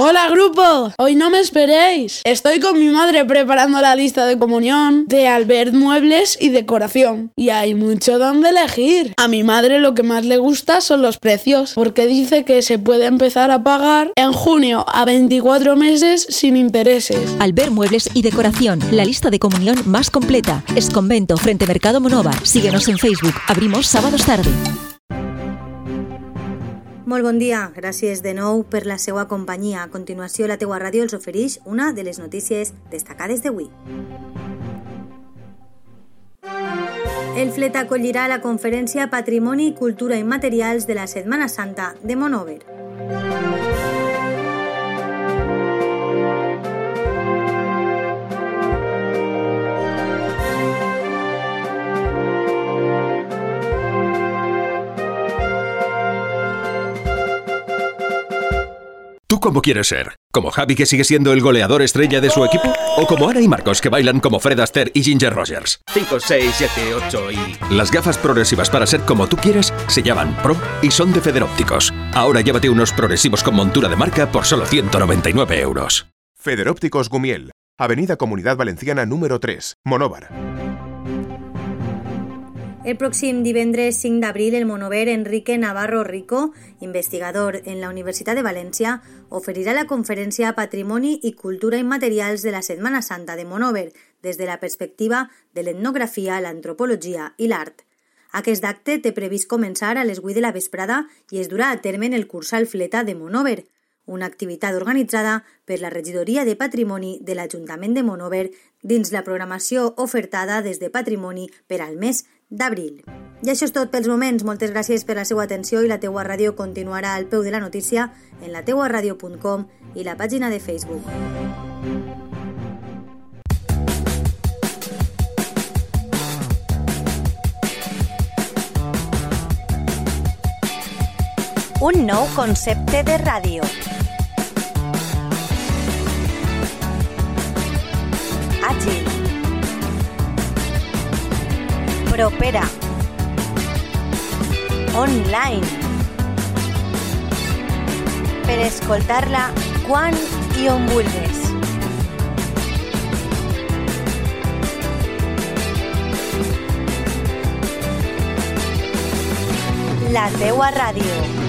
Hola grupo, hoy no me esperéis. Estoy con mi madre preparando la lista de comunión de Albert Muebles y Decoración. Y hay mucho donde elegir. A mi madre lo que más le gusta son los precios, porque dice que se puede empezar a pagar en junio a 24 meses sin intereses. Albert Muebles y Decoración, la lista de comunión más completa. Es convento frente Mercado Monóvar. Síguenos en Facebook. Abrimos sábados tarde. Molt bon dia, gràcies de nou per la seva companyia. A continuació, la teua ràdio els ofereix una de les notícies destacades d'avui. El Flet acollirà la conferència Patrimoni i Cultura Immaterials de la Setmana Santa de Monover. ¿Tú cómo quieres ser? ¿Como Javi que sigue siendo el goleador estrella de su equipo? ¿O como Ana y Marcos que bailan como Fred Astaire y Ginger Rogers? 5, 6, 7, 8 y... Las gafas progresivas para ser como tú quieres se llaman Pro y son de Federópticos. Ahora llévate unos progresivos con montura de marca por solo 199 euros. Federópticos Gumiel, Avenida Comunidad Valenciana número 3, Monóvar. El pròxim divendres 5 d'abril, el monover Enrique Navarro Rico, investigador en la Universitat de València, oferirà la conferència Patrimoni i Cultura Immaterials de la Setmana Santa de Monover des de la perspectiva de l'etnografia, l'antropologia i l'art. Aquest acte té previst començar a les 8 de la vesprada i es durà a terme en el Cursal Fleta de Monover, una activitat organitzada per la Regidoria de Patrimoni de l'Ajuntament de Monover dins la programació ofertada des de Patrimoni per al mes d'abril. I això és tot pels moments. Moltes gràcies per la seva atenció i la teua ràdio continuarà al peu de la notícia en la teuaradio.com i la pàgina de Facebook. Un nou concepte de ràdio. Propera. Online. Per escoltar-la quan i. La teua ràdio.